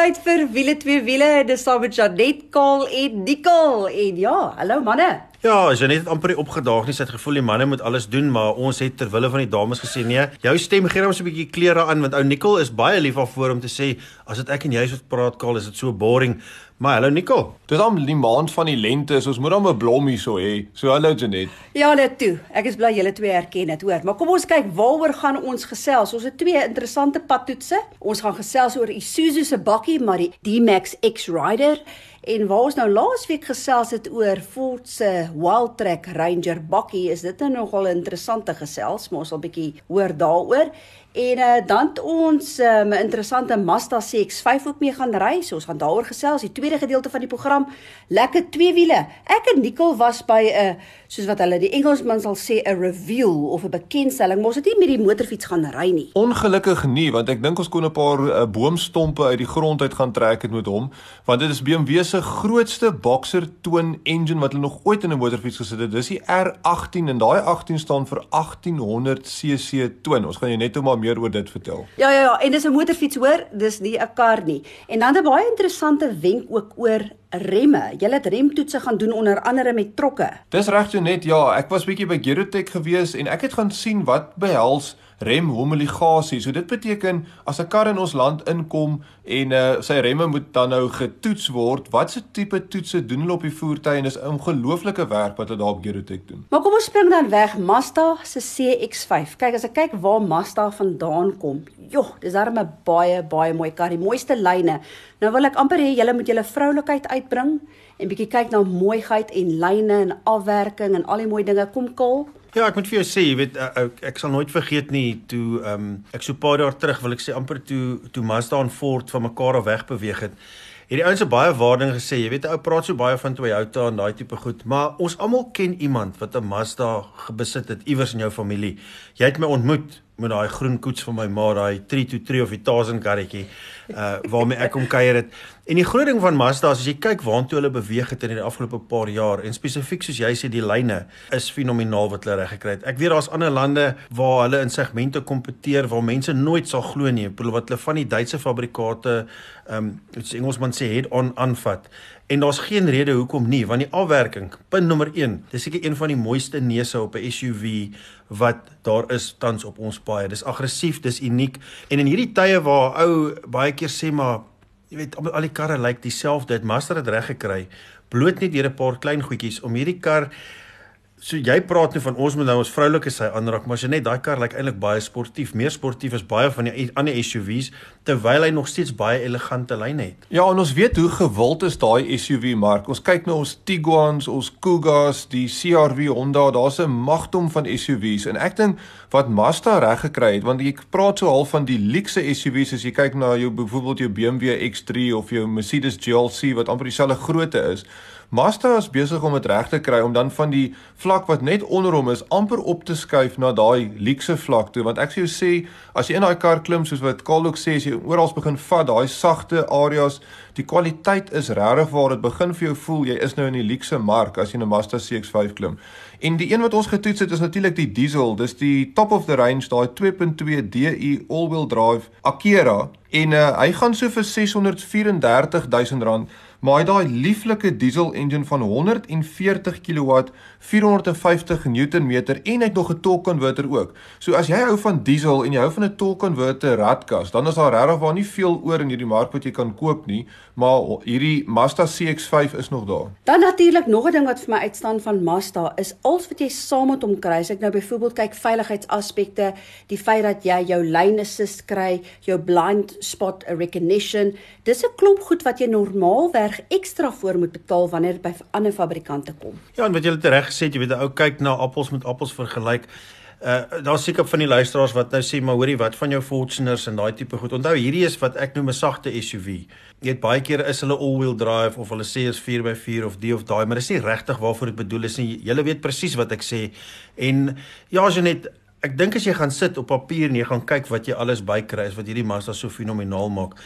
tyd vir wiele twee wiele. Dis saam met Janet Kaal en Nicole. En ja, hallo manne. Ja, Janet het amper opgedaag nie. Sy het gevoel die manne moet alles doen, maar ons het ter wille van die dames gesê nee. Jou stem gee ons 'n bietjie kleure aan want ou Nicole is baie lief daarvoor om te sê as dit ek en jy so praat Kaal, is dit so boring. Maar hallo Nicole. Dis dan die maand van die lente, so ons moet dan 'n blom hier so hê. So hallo Janet. Ja, net toe. Ek is bly julle twee herken dit, hoor. Maar kom ons kyk waaroor gaan ons gesels. Ons het twee interessante padtoetse. Ons gaan gesels oor Isuzu se bakkie, maar die D-Max X-Rider En waar ons nou laasweek gesels het oor Ford se Wildtrak Ranger bakkie, is dit nou nogal 'n interessante gesels, maar ons sal bietjie hoor daaroor. En uh, dan ons 'n um, interessante Mazda CX-5 ook mee gaan ry. So ons gaan daaroor gesels, die tweede gedeelte van die program. Lekker twee wiele. Ek en Nicole was by 'n uh, soos wat hulle die Engelsman sal sê 'n reveal of 'n bekendstelling. Ons het nie met die motorfiets gaan ry nie. Ongelukkig nie, want ek dink ons kon 'n paar uh, boomstompe uit die grond uit gaan trek het met hom, want dit is BMW se grootste boxer twin engine wat hulle nog ooit in 'n motorfiets gesit het. Dis die R18 en daai 18 staan vir 1800 cc twin. Ons gaan jou net om meer oor dit vertel. Ja ja ja, en dis 'n motorfiets hoor, dis nie 'n kar nie. En dan 'n baie interessante wenk ook oor remme. Jy het remtoetse gaan doen onder andere met trokke. Dis reg so net ja, ek was bietjie by Gerotech gewees en ek het gaan sien wat behels rem homologasie. So dit beteken as 'n kar in ons land inkom en uh, sy remme moet dan nou getoets word, watse tipe toetse doen hulle op die voertuig en dis 'n ongelooflike werk wat hulle daar op Gerotech doen. Maar kom ons spring dan weg Mazda se CX-5. Kyk as ek kyk waar Mazda vandaan kom. Joh, dis darem 'n baie baie mooi kar, die mooiste lyne. Nou wil ek amper hê julle moet julle vroulikheid uitbring en bietjie kyk na mooiheid en lyne en afwerking en al die mooi dinge. Kom kol. Ja, ek moet vir jou sê, jy weet ek, ek, ek sal nooit vergeet nie toe ehm um, ek so 'n paar jaar terug wil ek sê amper toe toe Mazda en Ford van mekaar af wegbeweeg het. Hierdie ouens het baie waarding gesê, jy weet ou praat so baie van Toyota en daai tipe goed, maar ons almal ken iemand wat 'n Mazda gebesit het iewers in jou familie. Jy het my ontmoet met daai groen koets van my ma, daai 323 of die Tarzan karretjie, uh waarmee ek kom kuier het. En die groot ding van Mazda is as jy kyk waantoe hulle beweeg het in die afgelope paar jaar en spesifiek soos jy sê die lyne is fenomenaal wat hulle reg gekry het. Ek weet daar's ander lande waar hulle in segmente kompeteer waar mense nooit sal glo nie, wat hulle van die Duitse fabrikate ehm um, iets Engelsman sê head on aanvat. En daar's geen rede hoekom nie, want die afwerking, punt nommer 1, dis seker een van die mooiste neuse op 'n SUV wat daar is tans op ons paaie. Dis aggressief, dis uniek. En in hierdie tye waar ou baie keer sê maar jy weet al die karre lyk dieselfde, het Mazda dit reg gekry. Bloot net deur 'n paar klein goedjies om hierdie kar So jy praat nou van ons moet nou ons vroulike sy aanraak, maar as jy net daai kar lyk like eintlik baie sportief, meer sportief as baie van die ander SUVs terwyl hy nog steeds baie elegante lyne het. Ja, en ons weet hoe gewild is daai SUV mark. Ons kyk nou ons Tiguan's, ons Kugas, die CR-V Honda, daar's 'n magdom van SUVs en ek dink wat Mazda reg gekry het, want jy praat so half van die luxe SUVs as jy kyk na jou byvoorbeeld jou BMW X3 of jou Mercedes GLC wat amper dieselfde grootte is. Mazda is besig om dit reg te kry om dan van die vlak wat net onder hom is amper op te skuif na daai luxe vlak toe. Want ek sê jy sê as jy in daai kar klim soos wat Kalok sê as jy oral begin vat daai sagte areas die kwaliteit is regtig waar. Dit begin vir jou voel jy is nou in die luxe mark as jy 'n Mazda CX-5 klim. En die een wat ons getoets het is natuurlik die diesel. Dis die top of the range daai 2.2 DI all-wheel drive Akera. En uh, hy gaan so vir 634 000 rand maar hy daai lieflike diesel engine van 140 kW, 450 Nm en hy het nog 'n torque converter ook. So as jy hou van diesel en jy hou van 'n torque converter radkas, dan is daar regtig waar nie veel oor in hierdie mark wat jy kan koop nie, maar hierdie Mazda CX-5 is nog daar. Dan natuurlik nog 'n ding wat vir my uitstaan van Mazda is als wat jy saam met hom kry. As ek nou byvoorbeeld kyk veiligheidsaspekte, die feit dat jy jou lane assist kry, jou blind spot recognition, dis 'n klomp goed wat jy normaalweg reg ekstra voor moet betaal wanneer dit by ander fabrikante kom. Ja, en wat jy het reg gesê, jy weet, ou kyk na appels met appels vergelyk. Uh daar's seker van die luisteraars wat nou sê maar hoorie wat van jou Fortuners en daai tipe goed. Onthou hierdie is wat ek noem 'n sagte SUV. Jy weet baie keer is hulle all-wheel drive of hulle sê is 4x4 of die of daai, maar dis nie regtig waarvoor dit bedoel is nie. Jy weet presies wat ek sê. En ja, as jy net ek dink as jy gaan sit op papier en jy gaan kyk wat jy alles bykry is wat hierdie Mazda so fenomenaal maak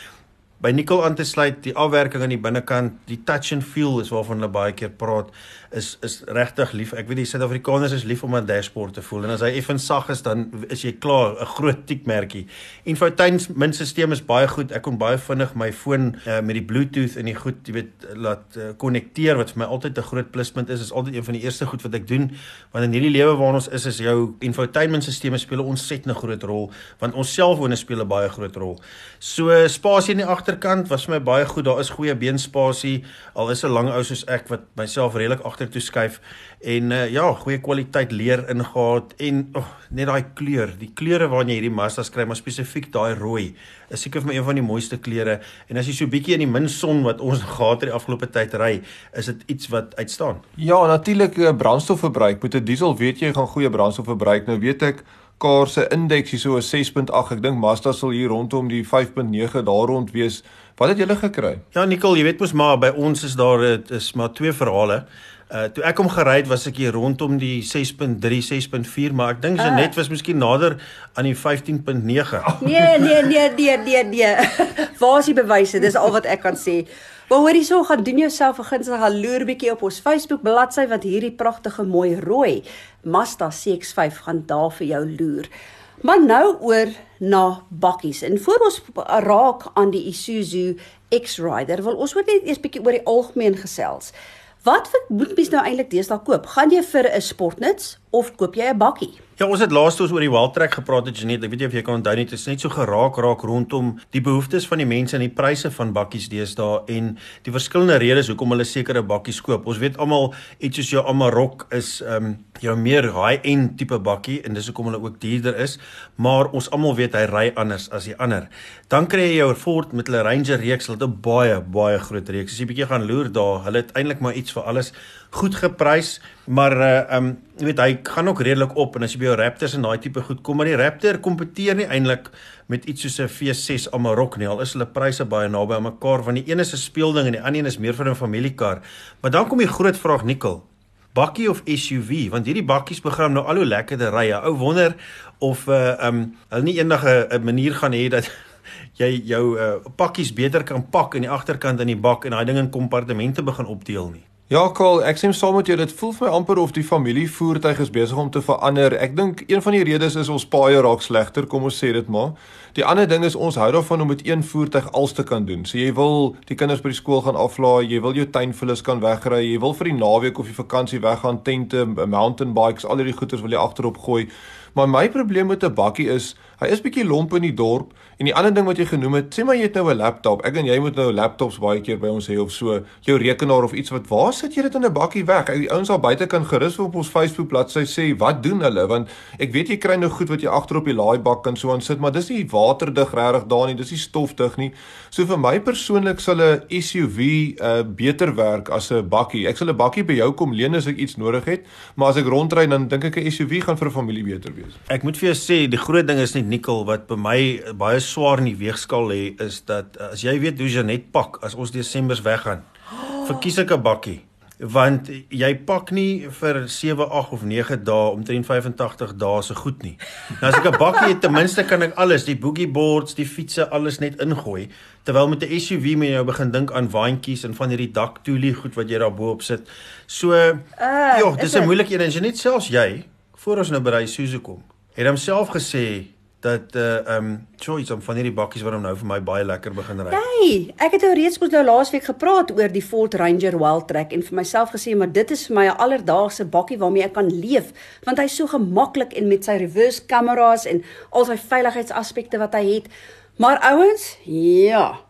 by Nicole aan te sluit, die afwerking aan die binnekant, die touch and feel is waarvan hulle baie keer praat, is is regtig lief. Ek weet die Suid-Afrikaners is lief om 'n dashboard te voel en as hy effens sag is dan is jy klaar, 'n groot tikmerkie. Infotainment stelsel is baie goed. Ek kon baie vinnig my foon uh, met die Bluetooth en die goed, jy weet, laat konnekteer uh, wat vir my altyd 'n groot pluspunt is. Is altyd een van die eerste goed wat ek doen want in hierdie lewe waarin ons is, is jou infotainment stelsel speel 'n ontsettende groot rol want ons selfone speel 'n baie groot rol. So spasie in die agterkant was my baie goed. Daar is goeie beenspasie al is 'n lang ou soos ek wat myself redelik agtertoe skuif en uh, ja, goeie kwaliteit leer ingehaat en oh, net daai kleur, die kleure waarna jy hierdie Mazda skry, maar spesifiek daai rooi, is seker vir my een van die mooiste kleure en as jy so bietjie in die min son wat ons gehad het die afgelope tyd ry, is dit iets wat uitstaan. Ja, natuurlik uh, brandstofverbruik. Met 'n diesel weet jy gaan goeie brandstof verbruik. Nou weet ek Car se indeks hier so 'n 6.8. Ek dink Mazda sal hier rondom die 5.9 daar rond wees. Wat het julle gekry? Ja, Nicole, jy weet mos maar by ons is daar dit is maar twee verhale. Uh toe ek hom gery het was ek hier rondom die 6.3, 6.4, maar ek dink so net was miskien nader aan die 15.9. Nee, nee, nee, nee, nee, nee. Waar is die bewyse? Dis al wat ek kan sê. Maar hoor hierso, gaan doen jouself 'n gunstige gaan loer bietjie op ons Facebook bladsy want hierdie pragtige mooi rooi Mazda CX-5 gaan daar vir jou loer. Maar nou oor na bakkies. En voor ons raak aan die Isuzu X-Rider, wil ons ook net eers bietjie oor die algemeen gesels. Wat moet mens nou eintlik deesdae koop? Gaan jy vir 'n sportnuts of koop jy 'n bakkie? Ja, ons het laas toe oor die Wildtrek gepraat het Janet. Ek weet nie of jy kan onthou nie, dit is net so geraak raak rondom die behoeftes van die mense en die pryse van bakkies deesdae en die verskillende redes hoekom hulle sekere bakkies koop. Ons weet almal iets soos jou Amarok is ehm um, jou meer high-end tipe bakkie en dis hoekom hulle ook duurder is, maar ons almal weet hy ry anders as die ander. Dan kry jy jou Ford met hulle Ranger reeks, hulle het 'n baie baie groot reeks. As jy bietjie gaan loer daar, hulle het eintlik maar iets vir alles goed geprys, maar uh um jy weet hy gaan ook redelik op en as jy by jou Raptors en daai tipe goed kom, maar die Raptor kompeteer nie eintlik met iets soos 'n V6 Amarok nie. Al is hulle pryse baie naby aan mekaar want die een is 'n speelding en die ander een is meer vir 'n familiekar. Maar dan kom die groot vraag Nikkel. Bakkie of SUV want hierdie bakkies program nou al hoe lekkerder ry. Ou wonder of uh um hulle nie eendag 'n manier gaan hê dat jy jou uh, pakkies beter kan pak in die agterkant in die bak en daai ding in kompartemente begin opdeel nie. Ja, Karl, ek sê saam met jou, dit voel vir my amper of die familievoertuig is besig om te verander. Ek dink een van die redes is ons paaie raak slegter, kom ons sê dit maar. Die ander ding is ons hou daarvan om met een voertuig alles te kan doen. So jy wil die kinders by die skool gaan aflaai, jy wil jou tuinvullis kan wegry, jy wil vir die naweek of die vakansie weggaan, tente, mountain bikes, al hierdie goeders wil jy agterop gooi. Maar my probleem met 'n bakkie is, hy is bietjie lomp in die dorp en die ander ding wat jy genoem het, sê maar jy het nou 'n laptop. Ek en jy moet nou laptops baie keer by ons hê of so, jou rekenaar of iets wat waar sit jy dit in 'n bakkie weg? Die ouens daar buite kan gerus op ons Facebook bladsy sê wat doen hulle want ek weet jy kry nou goed wat jy agter op die laaibak kan so aan sit, maar dis nie waterdig regtig daar nie, dis nie stofdig nie. So vir my persoonlik sal 'n SUV uh beter werk as 'n bakkie. Ek sal 'n bakkie by jou kom leen as ek iets nodig het, maar as ek rondry dan dink ek 'n SUV gaan vir 'n familie beter wees. Ek moet vir jou sê die groot ding is net nikkel wat by my baie swaar in die weegskaal lê is dat as jy weet hoe jy net pak as ons Desembers weggaan. Verkies ek 'n bakkie want jy pak nie vir 7, 8 of 9 dae om 385 dae se goed nie. Nou as ek 'n bakkie het, ten minste kan ek alles, die boogie boards, die fietsse, alles net ingooi. Terwyl met 'n SUV moet jy nou begin dink aan waantjies en van hierdie daktoelie goed wat jy daar bo op sit. So, uh, ja, dis 'n moeilike een en jy net selfs jy voor ons nou by Isuzu kom, het homself gesê dat uh um choice om van hierdie bakkies wat nou vir my baie lekker begin ry. Hey, ek het nou reeds mos nou laasweek gepraat oor die Ford Ranger Wildtrak en vir myself gesê maar dit is vir my 'n alledaagse bakkie waarmee ek kan leef want hy's so gemaklik en met sy reverse kameras en al sy veiligheidsaspekte wat hy het. Maar ouens, ja.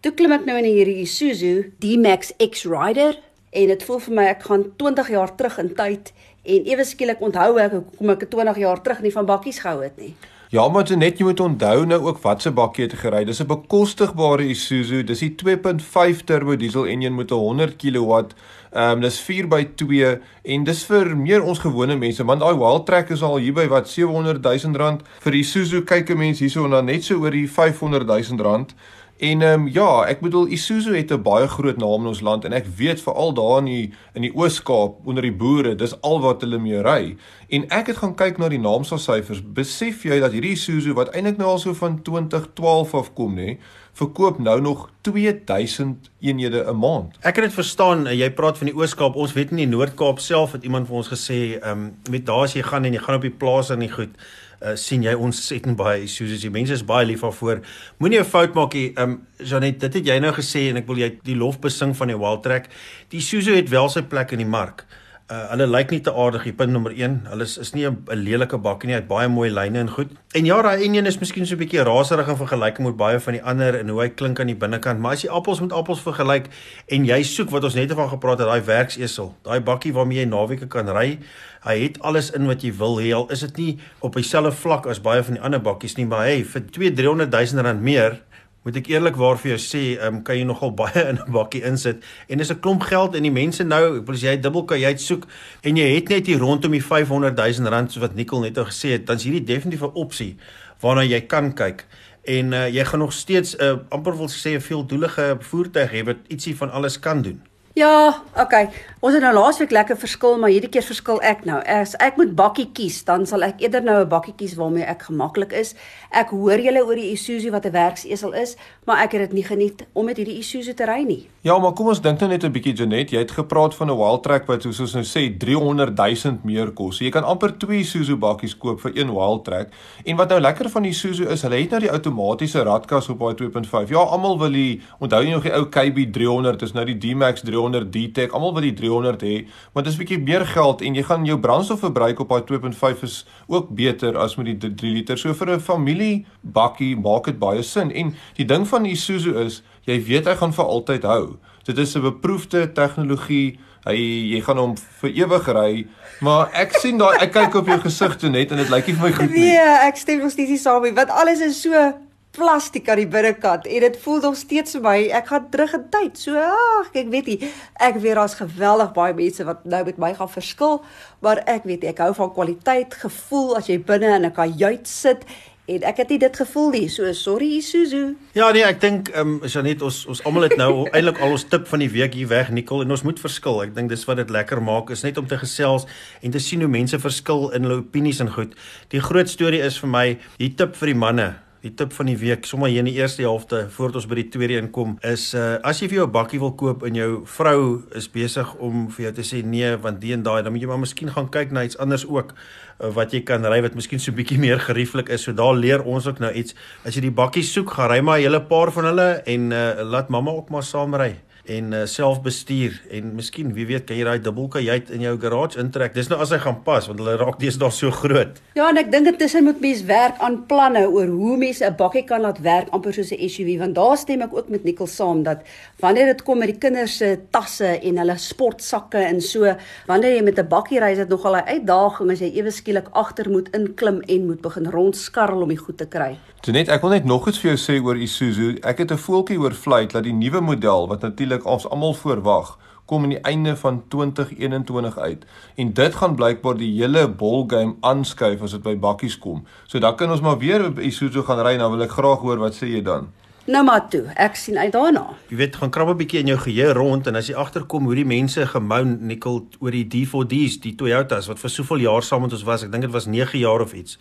Toe klim ek nou in hierdie Isuzu D-Max X-Rider en dit voel vir my ek gaan 20 jaar terug in tyd en ewe skielik onthou ek hoekom ek 20 jaar terug nie van bakkies gehou het nie. Ja, maar jy net jy moet onthou nou ook watse bakkie het gery. Dis 'n bekostigbare Isuzu. Dis die 2.5 turbo diesel enjin met 'n 100 kW. Ehm um, dis 4 by 2 en dis vir meer ons gewone mense want daai Wildtrak is al hier by wat 700 000 rand. Vir die Isuzu kyk 'n mens hierso en dan net so oor die 500 000 rand. En ehm um, ja, ek bedoel Isuzu het 'n baie groot naam in ons land en ek weet veral daar in die in die Oos-Kaap onder die boere, dis al wat hulle mee ry. En ek het gaan kyk na die naamsal syfers. Besef jy dat hierdie Isuzu wat eintlik nou al so van 2012 af kom nê, verkoop nou nog 2000 eenhede 'n maand. Ek kan dit verstaan, jy praat van die Oos-Kaap. Ons weet in die Noord-Kaap self het iemand vir ons gesê, ehm um, met daar as jy gaan en jy gaan op die plaas en nie goed uh, sien jy ons set en baie Isuzu. Die mense is baie lief daarvoor. Moenie 'n fout maak nie. Ehm um, Janet, dit het jy nou gesê en ek wil jy die lof besing van die Wildtrak. Die Isuzu het wel sy plek in die mark. Hulle lyk nie te aardig nie. Punt nommer 1. Hulle is, is nie 'n lelike bakkie nie. Hy het baie mooi lyne en goed. En ja, daai enjin is miskien so 'n bietjie raserig in vergelyking met baie van die ander en hoe hy klink aan die binnekant, maar as jy appels met appels vergelyk en jy soek wat ons net van gepraat het, daai werksesel, daai bakkie waarmee jy naweke kan ry, hy het alles in wat jy wil hê. Al is dit nie op dieselfde vlak as baie van die ander bakkies nie, maar hey, vir 2-300 000 rand meer moet ek eerlikwaar vir jou sê, ehm um, kan jy nogal baie in 'n bakkie insit en dis 'n klomp geld en die mense nou, as jy dubbel kan jy uitsoek en jy het net hier rondom die 500 000 rand soos wat Nicole net nou gesê het, dan is hierdie definitief 'n opsie waarna jy kan kyk en uh, jy gaan nog steeds 'n uh, amper wil sê 'n veeldoelige voertuig hê wat ietsie van alles kan doen. Ja, okay. Ons het nou laasweek lekker verskil, maar hierdie keer verskil ek nou. As ek moet bakkie kies, dan sal ek eerder nou 'n bakkie kies waarmee ek gemaklik is. Ek hoor julle oor die Isuzu wat 'n werksesel is, maar ek het dit nie geniet om met hierdie Isuzu te ry nie. Ja, maar kom ons dink nou net 'n bietjie Janet, jy het gepraat van 'n Wildtrak wat soos ons nou sê 300 000 meer kos. So jy kan amper twee Isuzu bakkies koop vir een Wildtrak. En wat nou lekker van die Isuzu is, hulle het nou die outomatiese radkas op daai 2.5. Ja, almal wil die onthou jy nog die ou KB 300, dis nou die D-Max 300 D-Tech. Almal wil die 300 hê, want dit is bietjie meer geld en jy gaan jou brandstofverbruik op daai 2.5 is ook beter as met die 3 liter. So vir 'n familie bakkie maak dit baie sin. En die ding van Isuzu is, jy weet hy gaan vir altyd hou. Dit is 'n beproefde tegnologie. Hy jy gaan hom vir ewig ry. Maar ek sien daai ek kyk op jou gesig toe net en dit lyk nie vir my goed nie. Nee, ek stem nog steeds nie saam nie, want alles is so plastiek aan die binnekant en dit voel nog steeds vir my ek gaan terug in tyd. So ag, ek weet nie. Ek weet daar's geweldig baie mense wat nou met my gaan verskil, maar ek weet ek hou van kwaliteit, gevoel as jy binne in 'n kajuit sit en ek het nie dit gevoel nie. So sorry Isuzu. Ja nee, ek dink ehm um, Janet ons ons almal het nou eintlik al ons tip van die week hier weg Nicole en ons moet verskil. Ek dink dis wat dit lekker maak is net om te gesels en te sien hoe mense verskil in hulle opinies en goed. Die groot storie is vir my die tip vir die manne Die tip van die week, sommer hier in die eerste helfte voordat ons by die tweede een kom, is uh as jy vir jou 'n bakkie wil koop en jou vrou is besig om vir jou te sê nee, want die en daai, dan moet jy maar miskien gaan kyk na iets anders ook uh, wat jy kan ry wat miskien so bietjie meer gerieflik is. So daar leer ons ook nou iets. As jy die bakkie soek, gaan ry maar 'n hele paar van hulle en uh laat mamma ook maar saam ry en uh, self bestuur en miskien wie weet kan jy daai dubbelkajuit in jou garage intrek. Dis nou as hy gaan pas want hulle raak deesdae so groot. Ja, en ek dink intussen moet mens werk aan planne oor hoe mense 'n bakkie kan laat werk amper soos 'n SUV want daar stem ek ook met Nikkel saam dat wanneer dit kom met die kinders se tasse en hulle sportsakke en so, wanneer jy met 'n bakkie ry is dit nogal 'n uitdaging as jy ewe skielik agter moet inklim en moet begin rondskarrel om die goed te kry. Tonet, ek wil net nog iets vir jou sê oor Isuzu. Ek het 'n voeltjie oor fluit dat die nuwe model wat natuurlik ons almal voorwag, kom aan die einde van 2021 uit. En dit gaan blykbaar die hele ballgame aanskuif as dit by bakkies kom. So dan kan ons maar weer op Isuzu gaan ry, nou wil ek graag hoor wat sê jy dan? Nou maar toe, ek sien uit daarna. Jy weet, gaan krap 'n bietjie in jou geheue rond en as jy agterkom hoe die mense gemoun nikkel oor die D4Ds, die Toyotas wat vir soveel jaar saam met ons was, ek dink dit was 9 jaar of iets.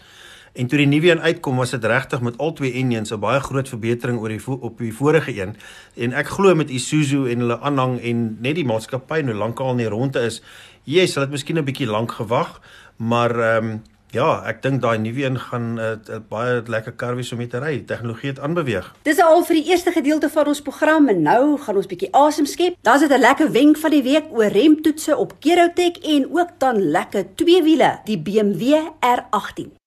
En toe die nuwe een uitkom, was dit regtig met al twee engines 'n baie groot verbetering oor die op die vorige een. En ek glo met Isuzu en hulle aanhang en net die maatskappy nou lankal in die ronde is, yes, hulle het miskien 'n bietjie lank gewag, maar ehm um, ja, ek dink daai nuwe een gaan 'n uh, uh, baie lekker kar wees om mee te ry. Die tegnologie het aanbeweeg. Dis al vir die eerste gedeelte van ons program en nou gaan ons bietjie asem skep. Daar's dit 'n lekker wenk van die week oor remtoetse op Kerotech en ook dan lekker twee wiele, die BMW R18.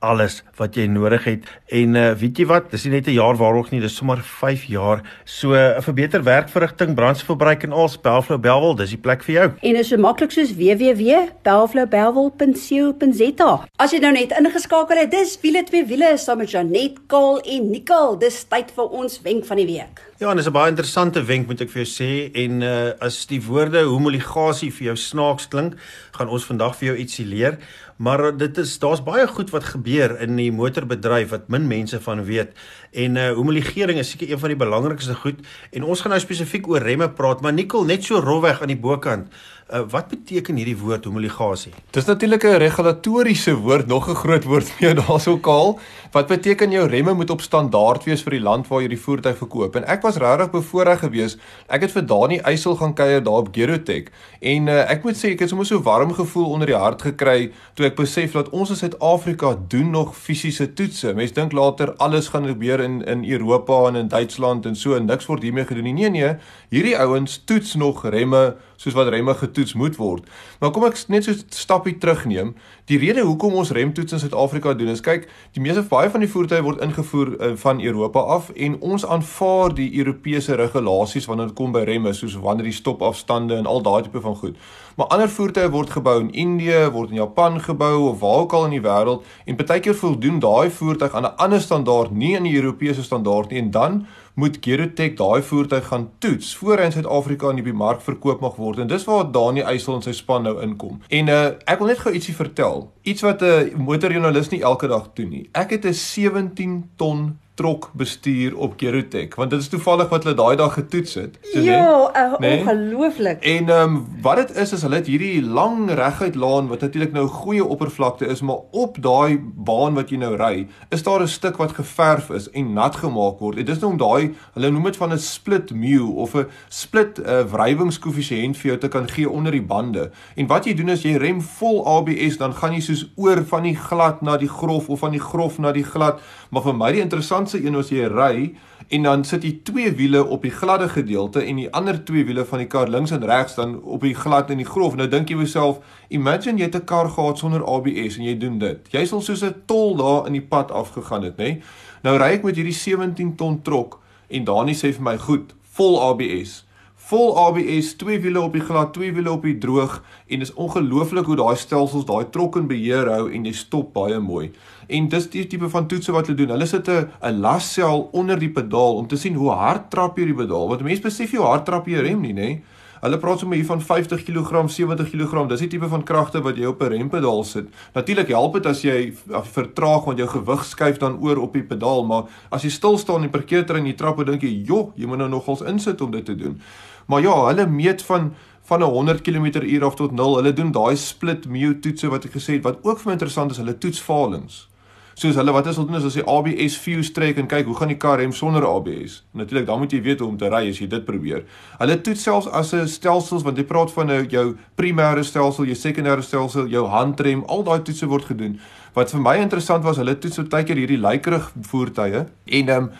alles wat jy nodig het. En uh, weet jy wat, dis nie net 'n jaar waarog nie, dis sommer 5 jaar. So uh, vir beter werkverrigting, brandstofverbruik en al Spelflow Belwel, dis die plek vir jou. En is so maklik soos www.belflowbelwel.co.za. As jy nou net ingeskakel het, dis wiele twee wiele saam met Janet, Kaal en Nicole. Dis tyd vir ons wenk van die week. Ja, en dis 'n baie interessante wenk moet ek vir jou sê en uh, as die woorde homoligasie vir jou snaaks klink, gaan ons vandag vir jou ietsie leer. Maar dit is daar's baie goed wat gebeur in die motorbedryf wat min mense van weet. En uh homiligering is seker een van die belangrikste goed en ons gaan nou spesifiek oor remme praat, maar Nicole net so rofweg aan die bokant. Uh, wat beteken hierdie woord homologasie? Dis natuurlik 'n regulatoriese woord, nog 'n groot woord vir jou daarso kaal. Wat beteken jou remme moet op standaard wees vir die land waar jy die voertuig verkoop. En ek was regtig bevoorreg geweest. Ek het vir Dani Eysel gaan kuier daar op Gerotech en uh, ek moet sê ek het sommer so warm gevoel onder die hart gekry toe ek besef dat ons in Suid-Afrika doen nog fisiese toetse. Mense dink later alles gaan gebeur in in Europa en in Duitsland en so en niks word hiermee gedoen nie. Nee nee, hierdie ouens toets nog remme soos wat remme getoets moet word. Maar kom ek net so 'n stappie terugneem. Die rede hoekom ons remtoets in Suid-Afrika doen is kyk, die meeste baie van die voertuie word ingevoer uh, van Europa af en ons aanvaar die Europese regulasies wanneer dit kom by remme, soos wanneer die stopafstande en al daai tipe van goed. Maar ander voertuie word gebou in Indië, word in Japan gebou of waar ook al in die wêreld en baie keer voldoen daai voertuig aan 'n ander standaard, nie aan die Europese standaard nie en dan moet Gerotech daai voertuig gaan toets voor hy in Suid-Afrika in die mark verkoop mag word. En dis waar Dani Eysel en sy span nou inkom. En uh ek wil net gou ietsie vertel. Iets wat 'n motorjoernalis nie elke dag doen nie. Ek het 'n 17 ton trok bestuur op Gerotech want dit is toevallig wat hulle daai dag getoets het. So ja, uh, nee? ongelooflik. En ehm um, wat dit is is hulle het hierdie lang reguit laan wat natuurlik nou goeie oppervlakte is, maar op daai baan wat jy nou ry, is daar 'n stuk wat geverf is en nat gemaak word. En dis nou om daai hulle noem dit van 'n split mu of 'n split uh, wrywingskoëffisiënt vir jou te kan gee onder die bande. En wat jy doen is jy rem vol ABS, dan gaan jy soos oor van die glad na die grof of van die grof na die glad. Maar vir my die interessant se een as jy ry en dan sit jy twee wiele op die gladde gedeelte en die ander twee wiele van die kar links en regs dan op die glad en die grof. Nou dink jy jouself, imagine jy het 'n kar gehad sonder ABS en jy doen dit. Jy sal soos 'n tol daar in die pad afgegaan het, nê? Nee? Nou ry ek met hierdie 17 ton trok en Dani sê vir my, "Goed, vol ABS." Vol ABS, twee wiele op die glad, twee wiele op die droog en dis ongelooflik hoe daai stelsels daai trok in beheer hou en jy stop baie mooi. En dis die tipe van toetse wat hulle doen. Hulle sit 'n lassel onder die pedaal om te sien hoe hard trap jy die pedaal. Want mense besef jy hoe hard trap jy rem nie, nê? Hulle praat sommer hier van 50 kg, 70 kg. Dis die tipe van kragte wat jy op 'n rempedaal sit. Natuurlik help dit as jy vertraag want jou gewig skuif dan oor op die pedaal, maar as jy stil staan in die en jy trap, dan dink jy, "Joh, jy moet nou nogals insit om dit te doen." Maar ja, hulle meet van van 'n 100 km/h af tot 0. Hulle doen daai split mu toetse wat ek gesê het wat ook vir my interessant is, hulle toets falings soos hulle wat is hulle doen is as jy ABS fuse trek en kyk hoe gaan die kar rem sonder ABS. Natuurlik dan moet jy weet hoe om te ry as jy dit probeer. Hulle toets selfs as 'n stelsels want jy praat van nou jou primêre stelsel, jou sekondêre stelsel, jou handrem, al daai toetse word gedoen. Wat vir my interessant was, hulle toets baie keer hierdie lykerig voertuie en ehm um,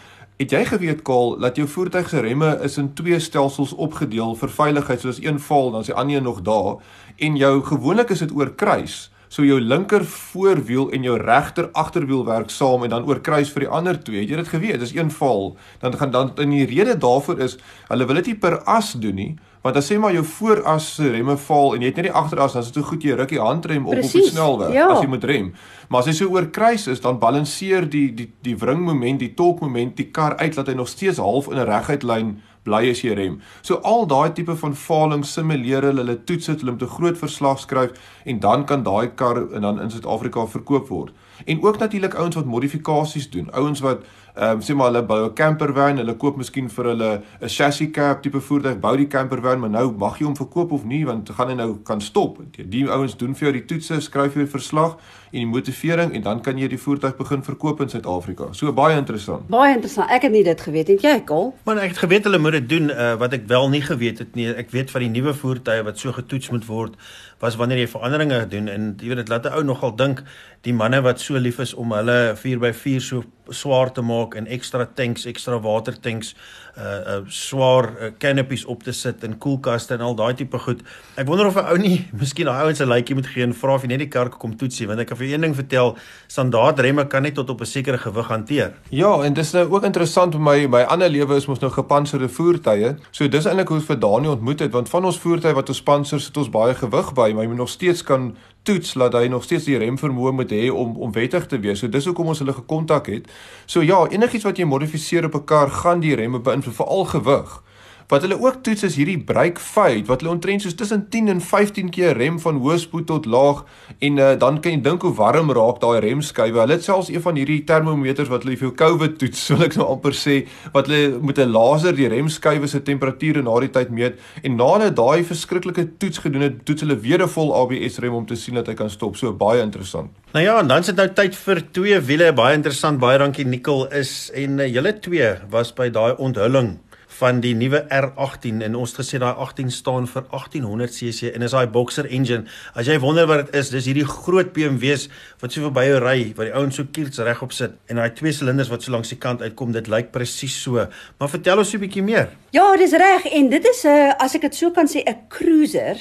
Het jy geweet Kaal dat jou voertuig se remme is in twee stelsels opgedeel vir veiligheid soos een val dan is die ander een nog daar en jou gewoonlik is dit oor kruis. So jou linker voorwiel en jou regter agterwiel werk saam en dan oorkruis vir die ander twee. Het jy dit geweet? Dis een val. Dan gaan dan in die rede daarvoor is hulle wil dit nie per as doen nie. Want as sê maar jou vooras se remme val en jy het net die agteras, dan is dit so goed jy ruk die handrem op Precies, op die snelweg ja. as jy moet rem. Maar as jy so oorkruis is, dan balanseer die die die wringmoment, die torkmoment die kar uit dat hy nog steeds half in 'n reguit lyn bly as jy rem. So al daai tipe van faling simuleer hulle, hulle toets dit, hulle moet 'n groot verslag skryf en dan kan daai kar en dan in Suid-Afrika verkoop word. En ook natuurlik ouens wat modifikasies doen, ouens wat ehm um, sê maar hulle bou 'n campervan, hulle koop miskien vir hulle 'n chassis cab tipe voertuig, bou die campervan, maar nou mag jy hom verkoop of nie want gaan hy nou kan stop. Die ouens doen vir jou die toetse, skryf jou verslag en die motivering en dan kan jy die voertuig begin verkoop in Suid-Afrika. So baie interessant. Baie interessant. Ek het nie dit geweet nie. Jy, Kol? Maar ek het geweet hulle moet dit doen uh, wat ek wel nie geweet het nie. Ek weet van die nuwe voertuie wat so getoets moet word was wanneer jy veranderinge doen en jy weet dit laat 'n ou nogal dink die manne wat so lief is om hulle 4x4 so swaar te maak en ekstra tanks, ekstra watertanks, uh uh swaar uh, canopies op te sit in koelkaste en al daai tipe goed. Ek wonder of 'n ou nie miskien daai ouens 'n likeie moet gee en vra of jy net die kar kom toetsie want ek kan vir een ding vertel, standaard remme kan net tot op 'n sekere gewig hanteer. Ja, en dis nou ook interessant vir my, my ander lewe is mos nou gepantserde voertuie. So dis eintlik hoe vir Daniel ontmoet het want van ons voertuie wat ons pantsers het ons baie gewig by, maar jy moet nog steeds kan toets laat hy nog steeds die remvermoë moet hê om om wettig te wees. So dis hoekom ons hulle gekontak het. So ja, enigiets wat jy modifiseer op 'n kar gaan die remme beïnvloed, veral gewig. Wat hulle ook toets is hierdie brake fade wat hulle omtrent soos tussen 10 en 15 keer rem van hoë spoed tot laag en uh, dan kan jy dink hoe warm raak daai remskuive. Hulle het selfs een van hierdie termometers wat hulle vir jou COVID toets, sou ek nou amper sê, wat hulle met 'n laser die remskuive se temperature na die tyd meet en na hulle daai verskriklike toets gedoen het, toets hulle weer 'n vol ABS rem om te sien dat hy kan stop. So baie interessant. Nou ja, en dan sit nou tyd vir twee wiele, baie interessant. Baie dankie Nicole is en uh, julle twee was by daai onthulling van die nuwe R18 en ons gesê daai 18 staan vir 1800 cc en is daai boxer engine. As jy wonder wat dit is, dis hierdie groot BMW's wat so verby jou ry, wat die ouens so kiels regop sit en daai twee silinders wat so langs die kant uitkom, dit lyk presies so. Maar vertel ons 'n bietjie meer. Ja, dis reg en dit is 'n as ek dit so kan sê 'n cruiser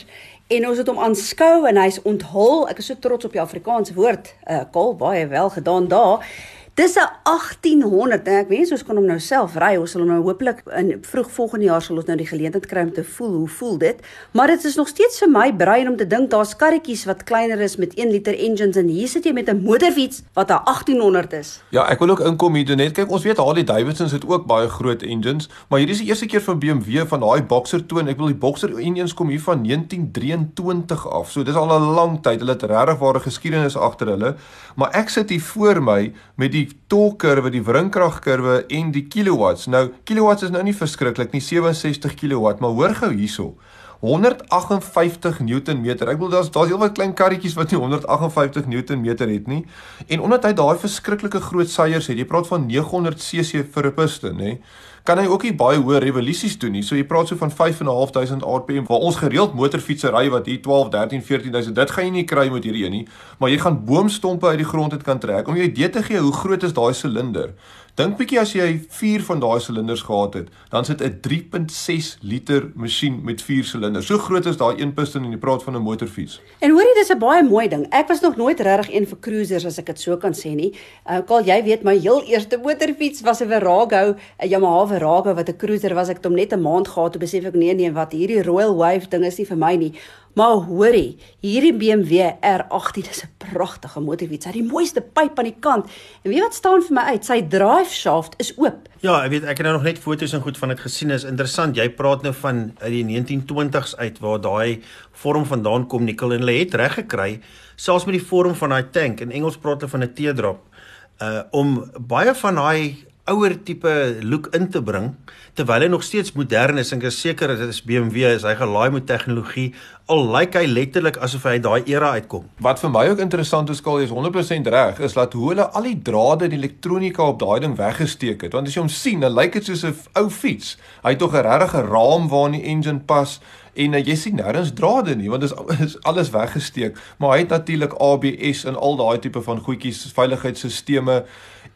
en ons het hom aanskou en hy's onthul. Ek is so trots op die Afrikaanse woord. Uh kol baie wel gedaan daar. Dis 'n 1800 en ek wens ons kan hom nou self ry. Ons sal hom nou hopelik in vroeg volgende jaar sal ons nou die geleentheid kry om te voel hoe voel dit. Maar dit is nog steeds vir my brein om te dink daar's karretjies wat kleiner is met 1 liter engines en hier sit jy met 'n motorfiets wat 'n 1800 is. Ja, ek wil ook inkom hier net kyk. Ons weet Harley Davidson het ook baie groot engines, maar hierdie is die eerste keer van BMW van daai Boxer toon. Ek wil die Boxer engines kom hier van 1923 af. So dis al 'n lang tyd. Hulle het regtig ware geskiedenis agter hulle. Maar ek sit hier voor my met die torque-kurwe, die wringkragkurwe en die kilowatts. Nou, kilowatts is nou nie verskriklik nie, 67 kilowatt, maar hoor gou hierso. 158 Newtonmeter. Ek bedoel daar's daar's heelwat klein karretjies wat nie 158 Newtonmeter het nie. En omdat hy daai verskriklike groot seiers het, jy praat van 900 cc vir 'n piston, nê? Kan hy ook nie baie hoë revolusies doen nie. So jy praat so van 5.500 rpm waar ons gereeld motorfietsse ry wat hier 12, 13, 14000. Dit gaan jy nie kry met hierdie een nie, maar jy gaan boomstompe uit die grond uit kan trek. Om jou idee te gee hoe groot is daai silinder. Dink bietjie as jy 4 van daai silinders gehad het, dan sit 'n 3.6 liter masjien met 4 silinders. So groot is daai een piston en jy praat van 'n motorfiets. En hoorie, dis 'n baie mooi ding. Ek was nog nooit regtig een vir cruisers as ek dit so kan sê nie. Uh Karl, jy weet my heel eerste motorfiets was 'n Virago, 'n Yamaha Virago wat 'n cruiser was. Ek het hom net 'n maand gehad toe besef ek nee nee, wat hierdie Royal Wave ding is nie vir my nie. Maar hoorie, hierdie BMW R18 is 'n pragtige motorfiets. Hy het die mooiste pyp aan die kant. En weet wat staan vir my uit? Sy drive shaft is oop. Ja, ek weet ek het nou nog net foto's en goed van dit gesien. Is interessant. Jy praat nou van uit die 1920s uit waar daai vorm vandaan kom, nikkel en hulle het reg gekry selfs met die vorm van daai tank. In Engels praat hulle van 'n teardrop. Uh om baie van daai ouer tipe look in te bring terwyl hy nog steeds modern is en ek is seker dit is BMW is hy gelaai met tegnologie al lyk hy letterlik asof hy uit daai era uitkom. Wat vir my ook interessant is skaal is 100% reg is dat hoe hulle al die drade die elektronika op daai ding weggesteek het want as jy hom sien dan lyk dit soos 'n ou fiets. Hy het tog 'n regte raam waarin die engine pas en uh, jy sien nêrens drade nie want dit is, is alles weggesteek maar hy het natuurlik ABS en al daai tipe van goedjies veiligheidsstelsels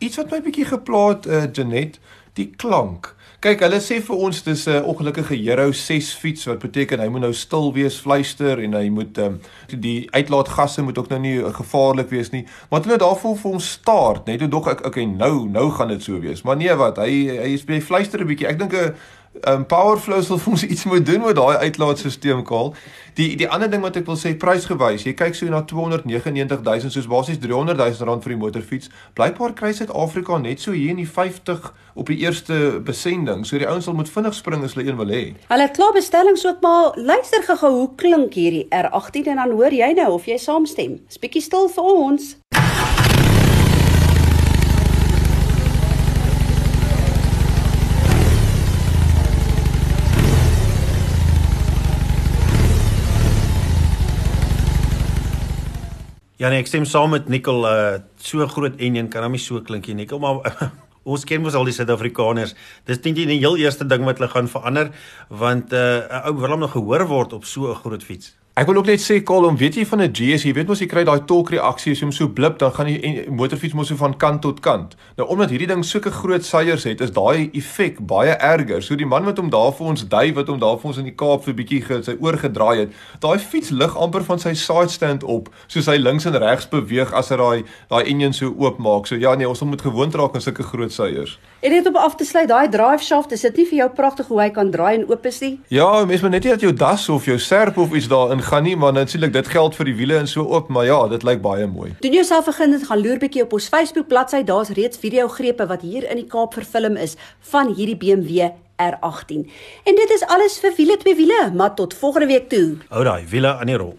Iets wat my bietjie geplaat uh, Janet, die klank. Kyk, hulle sê vir ons dis 'n uh, ongelukkige Euro 6 fiets wat beteken hy moet nou stil wees, fluister en hy moet um, die uitlaatgasse moet ook nou nie gevaarlik wees nie. Maar hulle daarvoor vir ons staart, net toe dog ek okay, nou nou gaan dit so wees. Maar nee, wat? Hy hy by fluister 'n bietjie. Ek dink 'n um, Powerflow sal vir ons iets moet doen met daai uitlaatstelsel kaal. Die die ander ding wat ek wil sê prysgewys, jy kyk so na 299000 soos basies 300000 rand vir die motorfiets. Blykbaar kry Suid-Afrika net so hier in die 50 op die eerste besending. So die ouens sal moet vinnig spring as hulle een wil hê. Hulle het klaar bestellings ook maar luister gou hoe klink hierdie R18 en dan hoor jy nou of jy saamstem. 'n Bietjie stil vir ons. Ja nee, ek stem saam met Nicole, uh so groot enjin kan hom nie so klink nie, Nicole, maar ons ken mos al die Suid-Afrikaners. Dis net die heel eerste ding wat hulle gaan verander want uh 'n ou wil hom nog gehoor word op so 'n groot fiets. Ek wil ook net sê Colin, weet jy van 'n GS, jy weet mos jy kry daai torque reaksie as jy hom so blip, dan gaan die motorfiets mos so van kant tot kant. Nou omdat hierdie ding sulke groot seiers het, is daai effek baie erger. So die man wat hom daar vir ons dui wat hom daar vir ons in die Kaap vir bietjie sy oor gedraai het, daai fiets lig amper van sy side stand op, soos hy links en regs beweeg as hy daai daai engine so oopmaak. So ja nee, ons moet gewoond raak aan sulke groot seiers. En net om af te sluit, daai drive shaft, is dit nie vir jou pragtig hoe hy kan draai en oop is nie? Ja, mens moet net nie dat jou das of jou serp of iets daarin gaan nie, maar natuurlik dit geld vir die wiele en so op, maar ja, dit lyk baie mooi. Doen jouself begin dit gaan loer bietjie op ons Facebook bladsy, daar's reeds video grepe wat hier in die Kaap verfilm is van hierdie BMW R18. En dit is alles vir wiele twee wiele, maar tot volgende week toe. Hou daai wiele aan die rol.